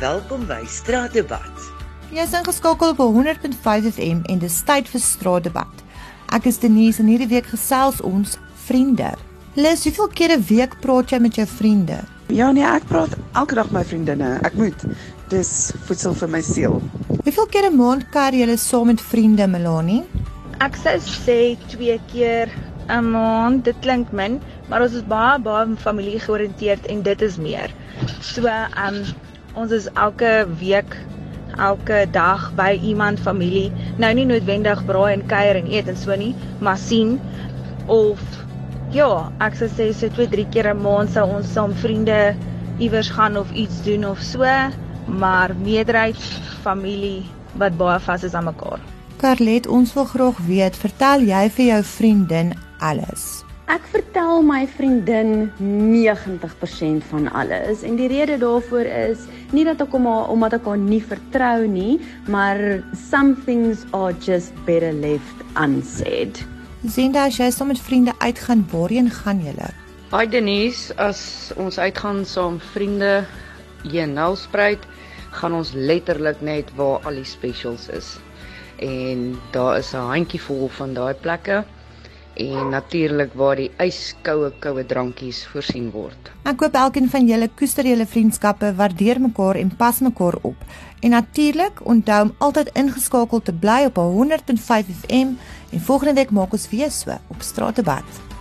Welkom by Straatdebat. Jy is ingeskakel op 100.5 FM en dis tyd vir Straatdebat. Ek is Denise en hierdie week gesels ons vriende. Lis, hoeveel keer 'n week praat jy met jou vriende? Ja nee, ek praat elke dag met my vriendinne. Ek moet. Dis voedsel vir my siel. Hoeveel keer 'n maand kuier jy saam met vriende, Melanie? Ek sou sê twee keer 'n maand. Dit klink min, maar ons is baie baie familie georiënteerd en dit is meer. So, ehm um, ons is elke week elke dag by iemand familie. Nou nie noodwendig braai en kuier en eet en so nie, maar sien of ja, ek sou sê so 2, 3 keer 'n maand sou ons saam vriende iewers gaan of iets doen of so, maar meerderheid familie wat baie vas is aan mekaar. Carlet, ons wil graag weet, vertel jy vir jou vriendin alles? Ek vertel my vriendin 90% van alles en die rede daarvoor is nie dat ek hom omdat ek haar nie vertrou nie, maar some things are just better left unsaid. Zinda, as jy saam met vriende uitgaan, waarheen gaan julle? Hi Denise, as ons uitgaan saam vriende hier in Nelspruit, gaan ons letterlik net waar al die specials is. En daar is 'n handjievol van daai plekke en natuurlik waar die yskoue koue drankies voorsien word. Ek koop elkeen van julle koester julle vriendskappe, waardeer mekaar en pas mekaar op. En natuurlik, onthou om altyd ingeskakel te bly op 100.5 FM en volgende week maak ons weer so op Straatdebat.